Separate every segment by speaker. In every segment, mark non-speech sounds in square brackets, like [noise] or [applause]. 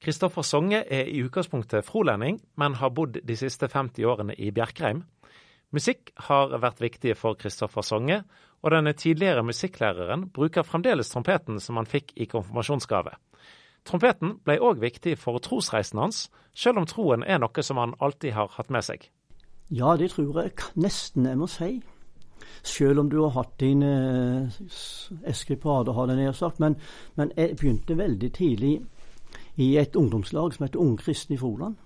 Speaker 1: Kristoffer Songe er i utgangspunktet frolending, men har bodd de siste 50 årene i Bjerkreim. Musikk har vært viktig for Kristoffer Songe, og denne tidligere musikklæreren bruker fremdeles trompeten som han fikk i konfirmasjonsgave. Trompeten ble òg viktig for trosreisen hans, selv om troen er noe som han alltid har hatt med seg.
Speaker 2: Ja, det tror jeg nesten jeg må si. Selv om du har hatt din eh, eskepader, har jeg nær sagt. Men, men, jeg begynte veldig tidlig i et ungdomslag som heter Ungkristen i Froland.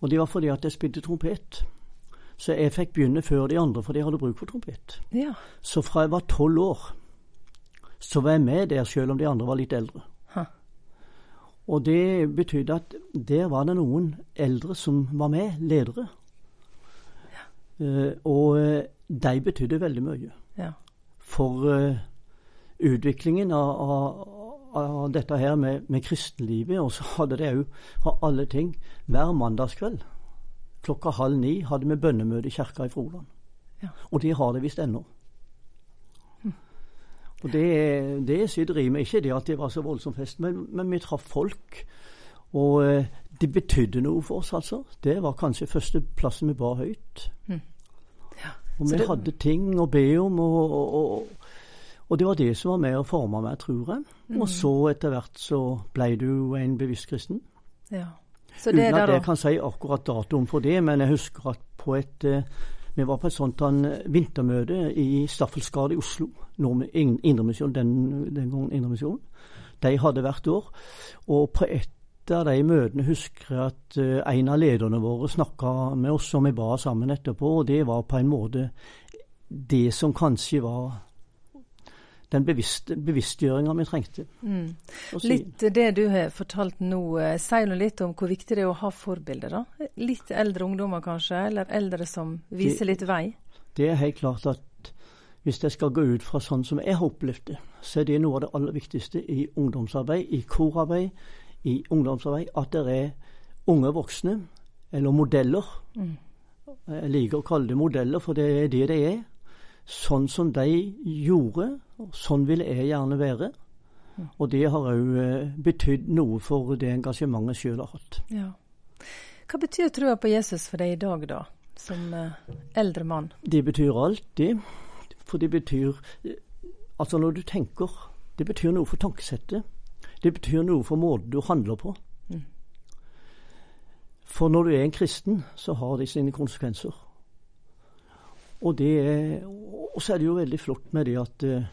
Speaker 2: Og det var fordi at jeg spilte trompet. Så jeg fikk begynne før de andre, fordi jeg hadde bruk for trompet.
Speaker 3: Ja.
Speaker 2: Så fra jeg var tolv år, så var jeg med der, selv om de andre var litt eldre.
Speaker 3: Ha.
Speaker 2: Og det betydde at der var det noen eldre som var med, ledere. Eh, og eh, de betydde veldig mye
Speaker 3: Ja.
Speaker 2: for uh, utviklingen av, av, av dette her med, med kristenlivet. Og så hadde de òg, av alle ting, hver mandagskveld klokka halv ni hadde vi bønnemøte i kirka i Froland.
Speaker 3: Ja.
Speaker 2: Og de har det visst ennå. Og det, det sitter i meg. Ikke det at det var så voldsom fest, men, men vi traff folk. Og eh, det betydde noe for oss, altså. Det var kanskje førsteplassen vi bar høyt. Og
Speaker 3: Så
Speaker 2: vi
Speaker 3: det-
Speaker 2: hadde ting å be om, og, og, og, og det var det som var med å forme meg, tror jeg.
Speaker 3: Mm.
Speaker 2: Og så etter hvert så ble du en bevisst kristen.
Speaker 3: ja. Så det
Speaker 2: Uten at
Speaker 3: da
Speaker 2: jeg kan si akkurat datoen for det, men jeg husker at på et eh, vi var på et sånt en vintermøte i Staffelsgade i Oslo. Nå med Indremisjonen, den, den gangen Indremisjonen. De hadde hvert år. Og på et av de møtene husker jeg at eh, en av lederne våre snakka med oss, og vi ba sammen etterpå. Og det var på en måte det som kanskje var den bevisste, bevisstgjøringa vi trengte.
Speaker 3: mm. Litt det du har fortalt nå, eh, sier nå litt om hvor viktig det er å ha forbilder, da? Litt eldre ungdommer kanskje, eller eldre som viser litt vei?
Speaker 2: Det er helt klart at hvis jeg skal gå ut fra sånn som jeg har opplevd det, så er det noe av det aller viktigste i ungdomsarbeid, i korarbeid, i ungdomsarbeid, at det er unge voksne, eller modeller.
Speaker 3: Mm.
Speaker 2: Jeg liker å kalle det modeller, for det er det det er. Sånn som de gjorde, sånn vil jeg gjerne være. Og det har òg betydd noe for det engasjementet sjøl har hatt.
Speaker 3: Ja. Hva betyr trua på Jesus for deg i dag, da? Som eh, eldre mann?
Speaker 2: Det betyr det. For det betyr Altså, når du tenker Det betyr noe for tankesettet. Det betyr noe for måten du handler på.
Speaker 3: Mm.
Speaker 2: For når du er en kristen, så har det sine konsekvenser. Og det Og så er det jo veldig flott med det at uh,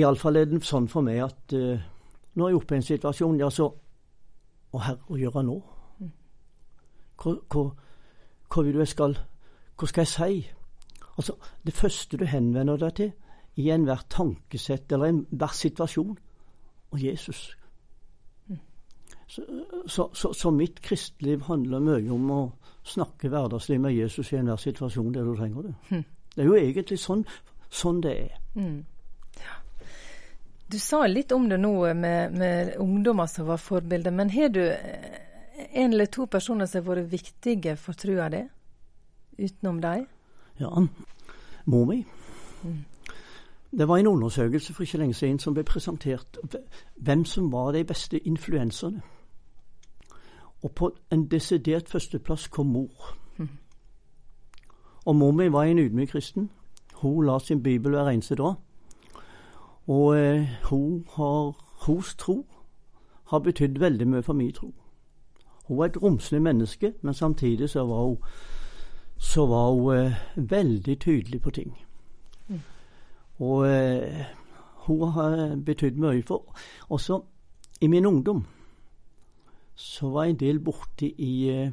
Speaker 2: Iallfall er det sånn for meg at uh, jeg er oppe i en situasjon, ja, så Å, Herre, hva gjør jeg nå? Hva, hva vil du jeg skal Hva skal jeg si? Altså, Det første du henvender deg til i enhver tankesett eller enhver situasjon Og Jesus. Så, så, så, mitt kristeliv handler mye om å snakke hverdagslig med Jesus i enhver situasjon der du trenger det. Det er jo egentlig sånn, sånn det er.
Speaker 3: Mm. Ja. Du sa litt om det nå med, med ungdommer som var forbilder, men har du eh, en eller to personer som har vært viktige for trua di, utenom deg?
Speaker 2: Ja, mor mi. Det var en undersøkelse for ikke lenge siden som ble presentert hvem som var de beste influenserne. Og på en desidert førsteplass kom mor. Og mor mi var en ydmyk kristen. Hun la sin bibel hver eneste dag. Og eh, hun har, hennes tro har betydd veldig mye for min tro. Hun var et romslig menneske, men samtidig så var hun, så var hun eh, veldig tydelig på ting. Og eh, hun har betydd mye for Også i min ungdom så var jeg en del borte i eh,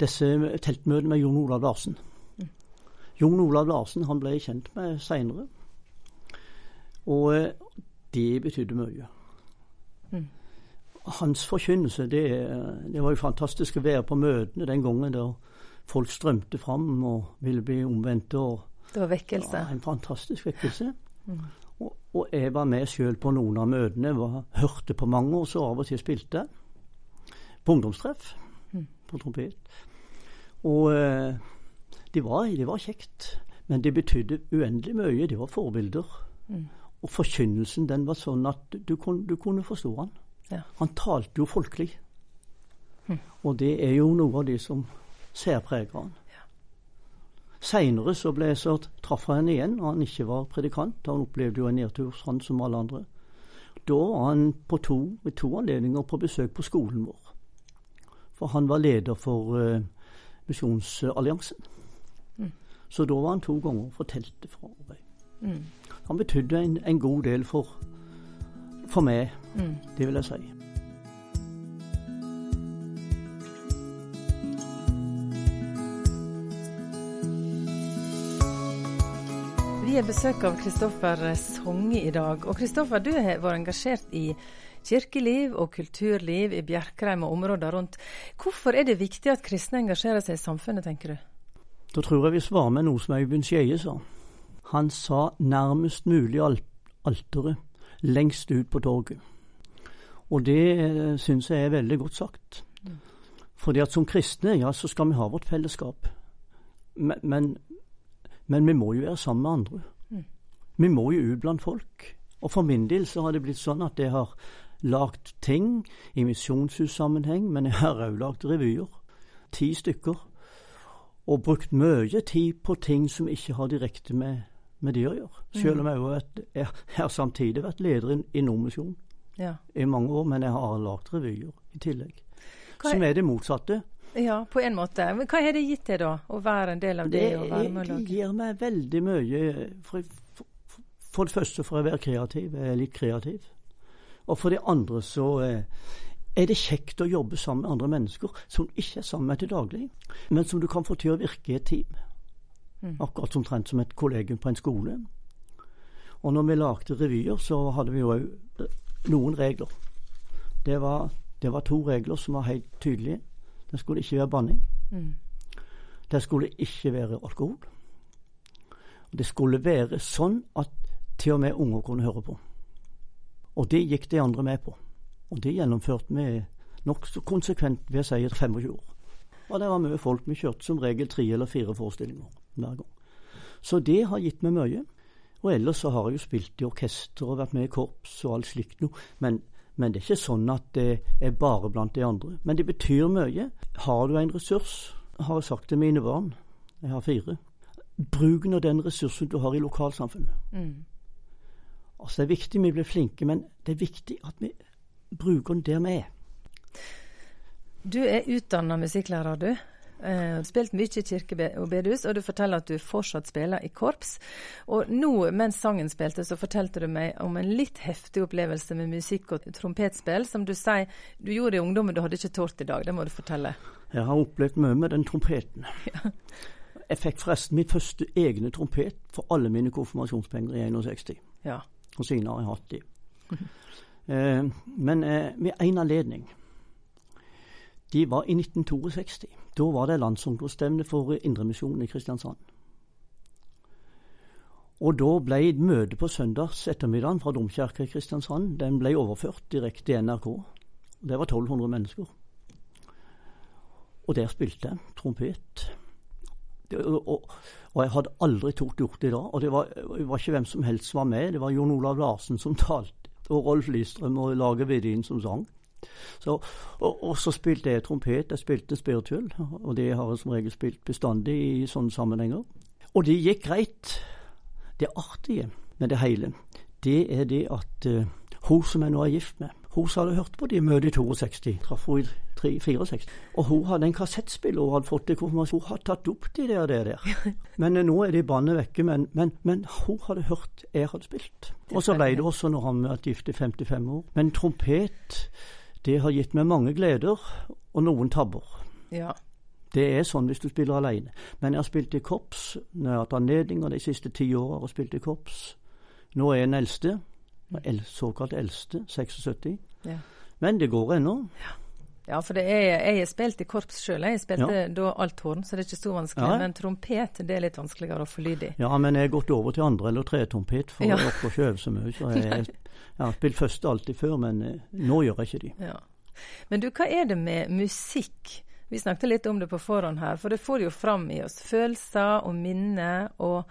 Speaker 2: disse teltmøtene med Jon Olav Larsen. Jon Olav Larsen han ble jeg kjent med seinere. Og eh, det betydde mye. Hans forkynnelse, det, det var jo fantastisk å være på møtene den gangen da folk strømte fram og ville bli omvendte. og
Speaker 3: Det var vekkelse.
Speaker 2: ja, en fantastisk vekkelse. Og, og jeg var med sjøl på noen av møtene. Var, hørte på mange, og så av og til spilte. På ungdomstreff på trompet. Og eh, det var, det var kjekt. Men det betydde uendelig mye. Det var forbilder. Og forkynnelsen den var sånn at du, kun, du kunne forstå han. Ja. Han talte jo folkelig. Mm. Og det er jo noe av det som særpreger han. Ja. Seinere så, så traff han igjen når han ikke var predikant. Han opplevde jo en nedtur, han som alle andre. Da var han på to, ved to anledninger på besøk på skolen vår. For han var leder for uh, Misjonsalliansen. Mm. Så da var han to ganger og fortalte fra Arbeid. Mm. Han betydde en, en, god del for, for meg, mm. det vil jeg si.
Speaker 3: Vi har besøk av Kristoffer Songe i dag. Og Kristoffer, du har vært engasjert i kirkeliv og kulturliv i Bjerkreim og områder rundt. Hvorfor er det viktig at kristne engasjerer seg i samfunnet, tenker du?
Speaker 2: Da tror jeg vi svarer med noe som Øyvind Skeie sa. Han sa nærmest mulig alteret, lengst ut på torget. Og det eh, syns jeg er veldig godt sagt. Fordi at som kristne, ja, så skal vi ha vårt fellesskap. Men, men, men vi må jo være sammen med andre. Mm. Vi må jo ut blant folk. Og for min del så har det blitt sånn at jeg har lagd ting i misjonshussammenheng, men jeg har òg lagd revyer. Ti stykker. Og brukt mye tid på ting som ikke har direkte med, med det å gjøre. Selv om jeg, jeg, har samtidig vært leder i, i Nordmisjonen ja. i mange år, men jeg har lagd revyer i tillegg. Er, som er det motsatte.
Speaker 3: Ja, på en måte. Men hva har det gitt deg, da? Å være en del av det? det
Speaker 2: Det gir meg veldig mye. For, for, for, det første for å være kreativ. Jeg er litt kreativ. Og for de andre så eh, er det kjekt å jobbe sammen med andre mennesker som ikke er sammen med til daglig, men som du kan få til å virke i et team. Mm. Akkurat omtrent som et kollegium på en skole. Og når vi lagde revyer, så hadde vi jo òg eh, noen regler. Det var, det var, to regler som var helt tydelige. Det skulle ikke være banning. Mm. Det skulle ikke være alkohol. Det skulle være sånn at til og med unger kunne høre på. Og det gikk de andre med på. Og det gjennomførte vi nokså konsekvent ved å si 25 år. Og det var mye folk. Vi kjørte som regel tre eller fire forestillinger hver gang. Så det har gitt meg mye. Og ellers så har jeg jo spilt i orkester og vært med i korps og alt slikt noe. Men, men, det er ikke sånn at det er bare blant de andre. Men det betyr mye. Har du en ressurs, har jeg sagt til mine barn, jeg har fire, bruk nå den ressursen du har i lokalsamfunnet. Mm. Altså Det er viktig vi blir flinke, men det er viktig at vi bruker den der vi er.
Speaker 3: Du er utdanna musikklærer, du. Uh, spilt mye i kirke og bedehus, og du forteller at du fortsatt spiller i korps. Og nå, mens sangen spilte, så fortalte du meg om en litt heftig opplevelse med musikk og trompetspill, som du sier du gjorde i ungdommen du hadde ikke tort i dag. Det må du fortelle.
Speaker 2: Jeg har opplevd mye med den trompeten. [laughs] Ja. Jeg fikk forresten mitt første egne trompet for alle mine konfirmasjonspenger i 61. Ja. Og siden har jeg hatt de. eh, men eh, med én anledning. De var i 1962. Da var det landsungdomsstevne for Indremisjonen i Kristiansand. Og da ble møtet på søndags ettermiddag fra Domkirka i Kristiansand den ble overført direkte til NRK. Det var 1200 mennesker. Og der spilte jeg trompet. Og, jeg hadde aldri tort gjort det da. Og det var, det var, ikke hvem som helst som var med. Det var Jon Olav Larsen som [laughs] talte, og Rolf Listrøm og Lage Vedin som sang. Så, og, og, så spilte jeg trompet. Jeg spilte spirituell, og det har jeg som regel spilt bestandig i sånne sammenhenger. Og det gikk greit. Det artige med det hele, det er det at uh, hun som jeg nå er gift med, hun hadde hørt på de møtene i 62, traff hun i 64. Og hun hadde en kassettspiller hun hadde fått til konfirmasjon. Hun hadde tatt opp de der, det der. [laughs] Men eh, nå er de bandet vekke. Men, men, men, hun hadde hørt jeg hadde spilt. Og så ble det også når han var gift i 55 år. Men trompet, det har gitt meg mange gleder, og noen tabber. Ja. Det er sånn hvis du spiller alene. Men jeg har spilt i korps. Når jeg har hatt anledninger de siste ti åra og spilt i korps. Nå er jeg den eldste såkalt eldste, 76. Ja. Men det går ennå.
Speaker 3: Ja. Ja. for er, jeg har spilt i korps sjøl. Jeg spilte ja. da althorn, så det er ikke så vanskelig. Men trompet det er litt vanskeligere å få lyd i.
Speaker 2: Ja, men jeg har gått over til andre- eller tretrompet, for ja. dere ikke øve så mye. Så jeg, [laughs] jeg har spilt første alltid før, men eh, nå gjør jeg ikke de. Ja.
Speaker 3: Men du, hva er det med musikk? Vi snakket litt om det på forhånd her, for det får jo fram i oss følelser og minner. og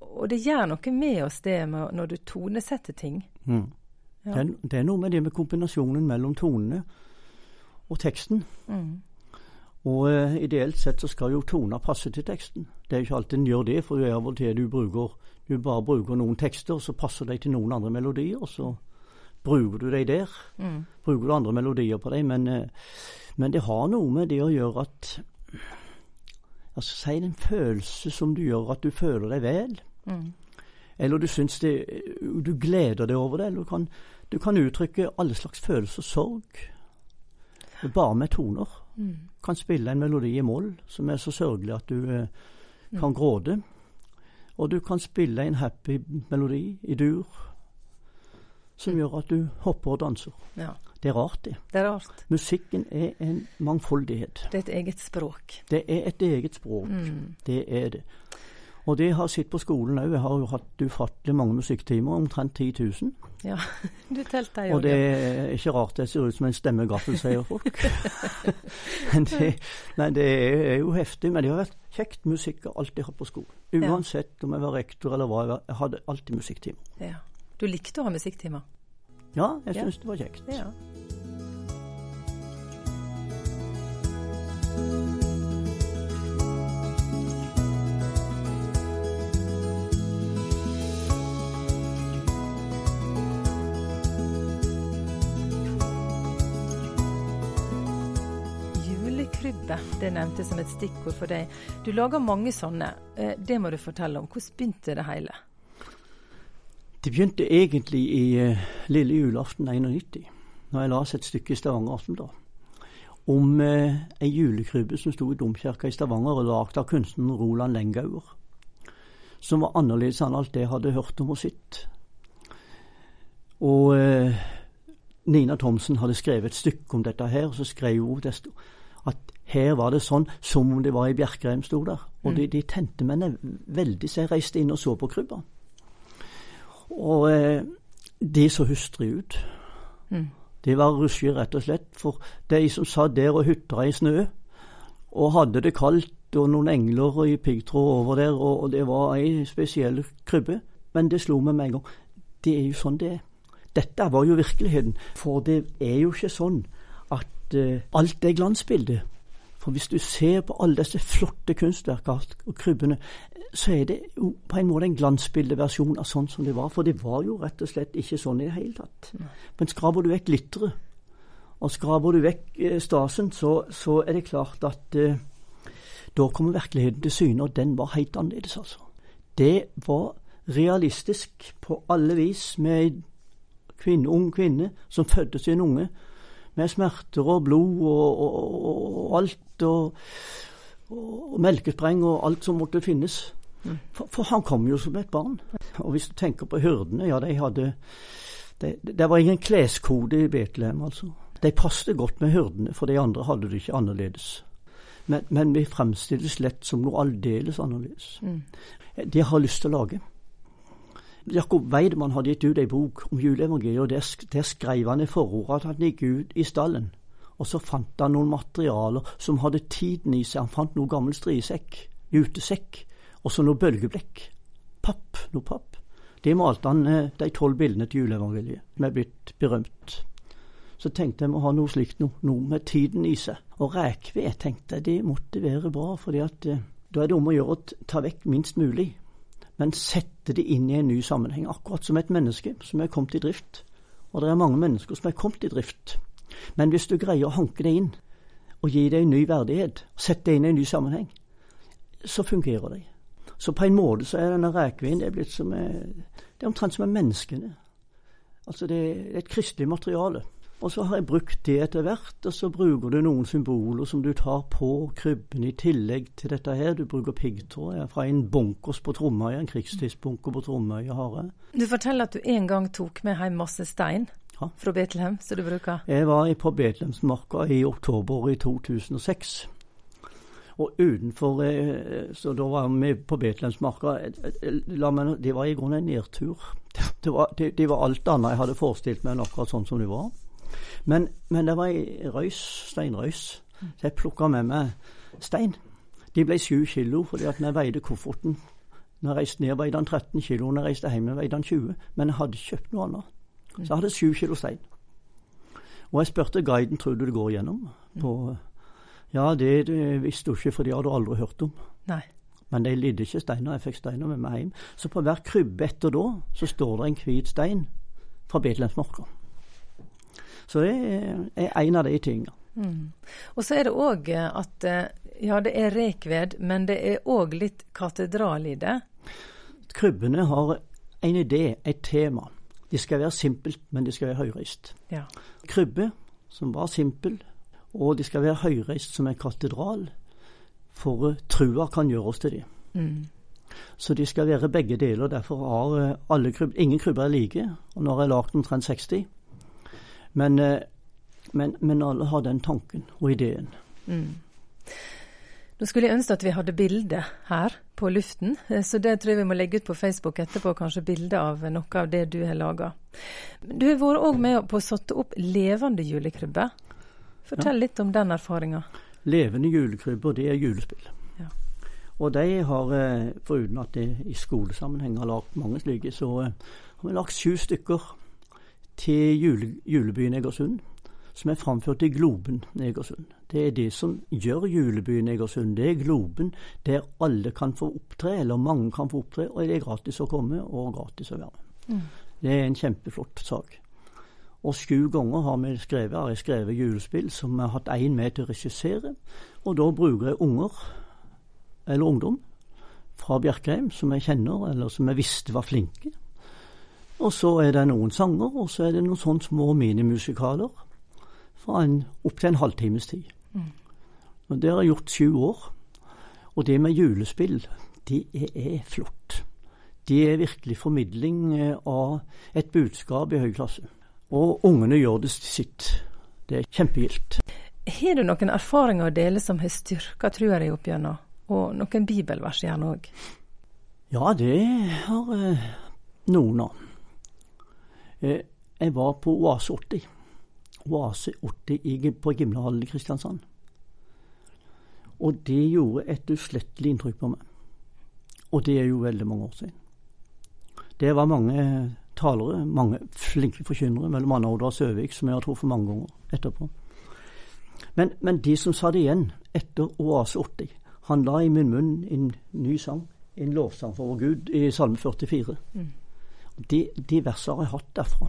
Speaker 3: og det gjør noe med oss det med når du tonesetter ting. Mm.
Speaker 2: Ja. Det, er, det, er, noe med det med kombinasjonen mellom tonene og teksten. Mm. Og uh, ideelt sett så skal jo toner passe til teksten. Det er jo ikke alltid en gjør det, for er av og til du bruker du bare bruker noen tekster, og så passer de til noen andre melodier, og så bruker du de der. Mm. Bruker du andre melodier på dem, men, uh, men det har noe med det å gjøre at Altså si en følelse som du gjør at du føler deg vel. Mm. Eller du syns det Du gleder deg over det. Eller du kan, du kan uttrykke alle slags følelser. Sorg. Bare med toner. Mm. Kan spille en melodi i moll som er så sørgelig at du eh, kan mm. gråte. Og du kan spille en happy melodi i dur som mm. gjør at du hopper og danser. Ja. Det er rart, det.
Speaker 3: Det er rart.
Speaker 2: Musikken er en mangfoldighet.
Speaker 3: Det er et eget språk.
Speaker 2: Det er et eget språk. Mm. Det er det. Og det har jeg sett på skolen òg. Jeg har jo hatt ufattelig mange musikktimer, omtrent 10 000.
Speaker 3: Ja, [laughs] du telte jo
Speaker 2: Og det er ikke rart det ser ut som en stemmegaffel, sier folk. [laughs] men det, nei, det er jo heftig. Men det har vært kjekt musikk jeg alltid hatt på skolen. Uansett om jeg var rektor eller hva jeg var. Jeg hadde alltid musikktimer.
Speaker 3: Ja. Du likte å ha musikktimer?
Speaker 2: Ja, jeg syns ja. det var kjekt.
Speaker 3: Ja. Krybbe. Det nevnte som et stikkord for deg. Du lager mange sånne. Eh, det må du fortelle om. Hvordan begynte det hele?
Speaker 2: Det begynte egentlig i uh, lille julaften 91, når jeg las et stykke i Stavanger Aftenblad om uh, ei julekrybbe som sto i domkirka i Stavanger, og lagd av kunstneren Roland Lengauer. Som var annerledes enn alt det jeg hadde hørt om og sett. Og uh, Nina Thomsen hadde skrevet et stykke om dette her, og så skrev hun at her var det sånn som om det var i Bjerkreim sto der. Og mm. de, de tente meg veldig, så jeg reiste inn og så på krybba. Og eh, de så hustrig ut. Mm. De var russig, rett og slett. For de som satt der og hutra i snø, og hadde det kaldt, og noen engler i piggtråd over der, og, og det var ei spesiell krybbe. Men det slo meg med en gang. Det er jo sånn det er. Dette var jo virkeligheten. For det er jo ikke sånn at uh, alt er glansbilde. For hvis du ser på alle disse flotte kunstverkene og krybbene, så er det jo på en måte en glansbildeversjon av sånn som det var. For det var jo rett og slett ikke sånn i det hele tatt. Men skraper du vekk glitteret, og skraper du vekk eh, stasen, så, så, er det klart at eh, da kommer virkeligheten til syne, og den var helt annerledes, altså. Det var realistisk på alle vis med ei kvinne, ung kvinne som fødte sin unge med smerter og blod og, og, og alt. Og, og, melkespreng og alt som måtte finnes. Mm. For, for, han kom jo som et barn. Og hvis du tenker på hyrdene, ja, de hadde Det de var ingen kleskode i Betlehem, altså. De passet godt med hyrdene, for de andre hadde det ikke annerledes. Men, men vi fremstilles lett som noe aldeles annerledes. Mm. De har lyst til å lage. Jakob Weidemann hadde gitt ut ei bok om juleevangeliet, og der, der skrev han i forordet at han gikk ut i stallen. Og så fant han noen materialer som hadde tiden i seg. Han fant noe gammel striesekk, jutesekk, og så noe bølgeblekk. Papp, noe papp. Det malte han eh, de tolv bildene til juleevangeliet, som er blitt berømt. Så tenkte jeg må ha noe slikt noe, noe med tiden i seg. Og rekved tenkte jeg det måtte være bra, fordi at eh, da er det om å gjøre å ta vekk minst mulig men sette det inn i en ny sammenheng. Akkurat som et menneske som er kommet i drift. Og det er mange mennesker som er kommet i drift. Men hvis du greier å hanke det inn, og gi det en ny verdighet, sette det inn i en ny sammenheng, så fungerer det. Så på en måte så er denne rekevinen blitt som Det er omtrent som er menneskene. Altså det er et kristelig materiale. Og så har jeg brukt det etter hvert, og så bruker du noen symboler som du tar på krybben i tillegg til dette her. Du bruker piggtråd fra en bunkers på Tromøya, en krigstidsbunker på Tromøya har jeg.
Speaker 3: Du forteller at du en gang tok med hjem masse stein ja. fra Betlehem, som du bruker?
Speaker 2: Jeg var på Betlehemsmarka i oktober i 2006. Og utenfor eh, Så da var vi på Betlehemsmarka. Det var i grunnen en nedtur. [laughs] Det var, det, det var alt annet jeg hadde forestilt meg enn akkurat sånn som det var. Men, men det var ei røys, steinrøys, så jeg plukka med meg stein. De ble sju kilo fordi at jeg veide kofferten Når jeg reiste ned, veide han 13 kilo. Når jeg reiste hjem, veide han 20. Men jeg hadde kjøpt noe annet. Så jeg hadde sju kilo stein. Og jeg spurte guiden tror du det går gjennom. På, ja, det, det visste hun ikke, for det hadde aldri hørt om.
Speaker 3: Nei.
Speaker 2: Men de lidde ikke steiner. Jeg fikk steiner med meg hjem. Så på hver krybbe etter da, så står det en hvit stein fra Betlehemsmarka. Så det er en av de tingene.
Speaker 3: Mm. Og så er det òg at eh, ja, det er rekved, men det er òg litt katedral i det.
Speaker 2: Krybbene har en idé, et tema. De skal være simpelt, men de skal være høyreist.
Speaker 3: Ja.
Speaker 2: Krybbe, som var simpel, og de skal være høyreist som en katedral, for trua kan gjøre oss til det.
Speaker 3: Mm.
Speaker 2: Så de skal være begge deler. Derfor har eh, alle kryb, ingen krybber er like. Og nå har jeg lagd omtrent 60. Men, eh, men, men alle har den tanken og ideen.
Speaker 3: Mm. Nå skulle jeg ønske at vi hadde bilde her på luften, eh, så det tror jeg vi må legge ut på Facebook etterpå, kanskje bilde av noe av det du har laga. Du har vært òg med på å sette opp levende julekrybber. Fortell litt om den erfaringa.
Speaker 2: Levende julekrybber, det er julespill.
Speaker 3: Ja.
Speaker 2: Og de har, eh, foruten at det i skolesammenheng har lagd mange slike, så har vi lagt sju stykker til jule, julebyen Egersund, som er framført i Globen Egersund. Det er det som gjør julebyen Egersund. Det er Globen der alle kan få opptre, eller mange kan få opptre, og det er gratis å komme og gratis å være med.
Speaker 3: Mm.
Speaker 2: Det er en kjempeflott sak. Og sju ganger har vi skrevet, har jeg skrevet julespill som jeg har hatt én med til å regissere. Og da bruker jeg unger, eller ungdom, fra Bjerkreim som jeg kjenner, eller som jeg visste var flinke. Og så er det noen sanger, og så er det noen sånne små minimusikaler fra en, opp til en halvtimes tid.
Speaker 3: Mm.
Speaker 2: Og Det har jeg gjort sju år. Og det med julespill, det er, flott. Det er virkelig formidling eh, av et budskap i høy klasse. Og ungene gjør det sitt. Det er kjempegildt.
Speaker 3: Har du noen erfaringer å dele som har styrka trua di opp gjennom? Og noen bibelvers gjerne òg?
Speaker 2: Ja, det har eh, noen av. Eh, jeg var på Oase 80. Oase 80 i, på Gimlehallen i Kristiansand. Og det gjorde et uslettelig inntrykk på meg. Og det er jo veldig mange år siden. Det var mange talere, mange flinke forkynnere, mellom annet Oddvar Søvik, som jeg har truffet mange ganger etterpå. Men, men de som satt igjen etter Oase 80, han la i min munn en ny sang, en lovsang for vår Gud, i Salme 44.
Speaker 3: Mm.
Speaker 2: De, de versene har jeg hatt derfra.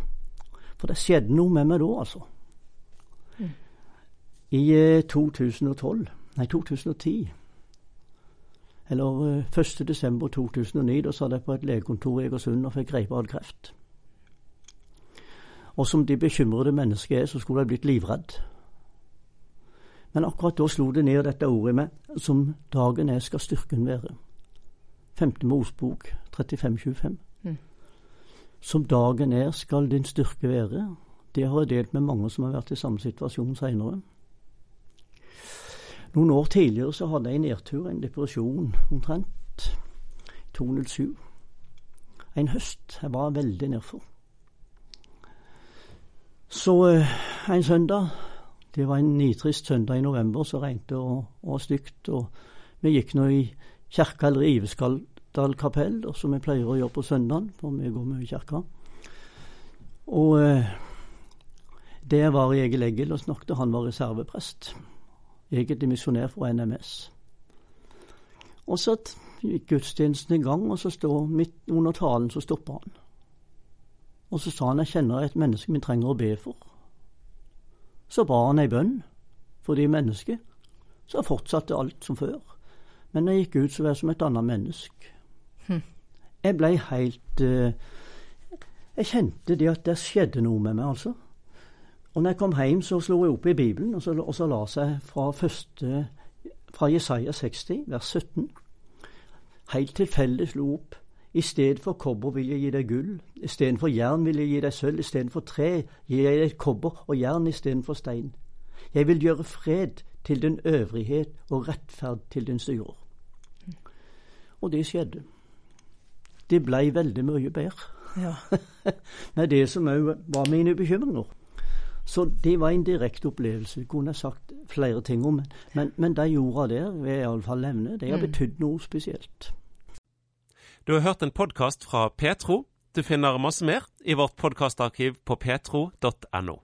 Speaker 2: For det skjedde noe med meg da, altså.
Speaker 3: Mm.
Speaker 2: I eh, 2012, nei 2010, eller eh, 1. desember 2009, da satt jeg på et legekontor i Egersund og fikk grepe av kreft. Og som de bekymrede mennesker er, så skulle jeg blitt livredd. Men akkurat da slo det ned dette ordet i meg, som dagen er skal styrken være. 5. Mosbok 3525.
Speaker 3: Mm.
Speaker 2: Som dagen er skal din styrke være. Det har jeg delt med mange som har vært i samme situasjon seinere. Noen år tidligere så hadde jeg en nedtur, en depresjon omtrent. 207. En høst. Jeg var veldig nedfor. Så eh, en søndag Det var en nitrist søndag i november, så regnet og, og stygt. Og vi gikk nå i kirka, eller Iveskaldal kapell, og som vi pleier å gjøre på søndagen, for vi går mye i kirka. Og eh, der var Egil Eggel og snakket, han var reserveprest. Egentlig misjonær fra NMS. Og så gikk gudstjenesten i gang, og så står midt under talen så stopper han. Og så sa han jeg kjenner et menneske vi trenger å be for. Så ba han ei bønn for de mennesket. Så fortsatte alt som før. Men jeg gikk ut, så var jeg som et annet menneske.
Speaker 3: Hm.
Speaker 2: Jeg blei helt uh, Jeg kjente det at det skjedde noe med meg, altså. Og når jeg kom hjem, så slo jeg opp i Bibelen, og så, og så la seg fra fra Jesaja 60, vers 17. Helt tilfeldig slo opp. I stedet for kobber vil jeg gi deg gull, istedenfor jern vil jeg gi deg sølv, istedenfor tre gir jeg deg kobber og jern istedenfor stein. Jeg vil gjøre fred til din øvrighet og rettferd til din styrer. Og det skjedde. Det blei veldig mye bedre.
Speaker 3: Ja. [laughs]
Speaker 2: med det som òg var mine bekymringer. Så det var en direkte opplevelse. Kunne sagt flere ting om. Men, men de jorda der vil jeg iallfall nevne. De har
Speaker 3: Mm.
Speaker 2: betydd noe spesielt.
Speaker 1: Du har hørt en podkast fra Petro.
Speaker 4: Du finner masse mer i vårt podkastarkiv på petro.no.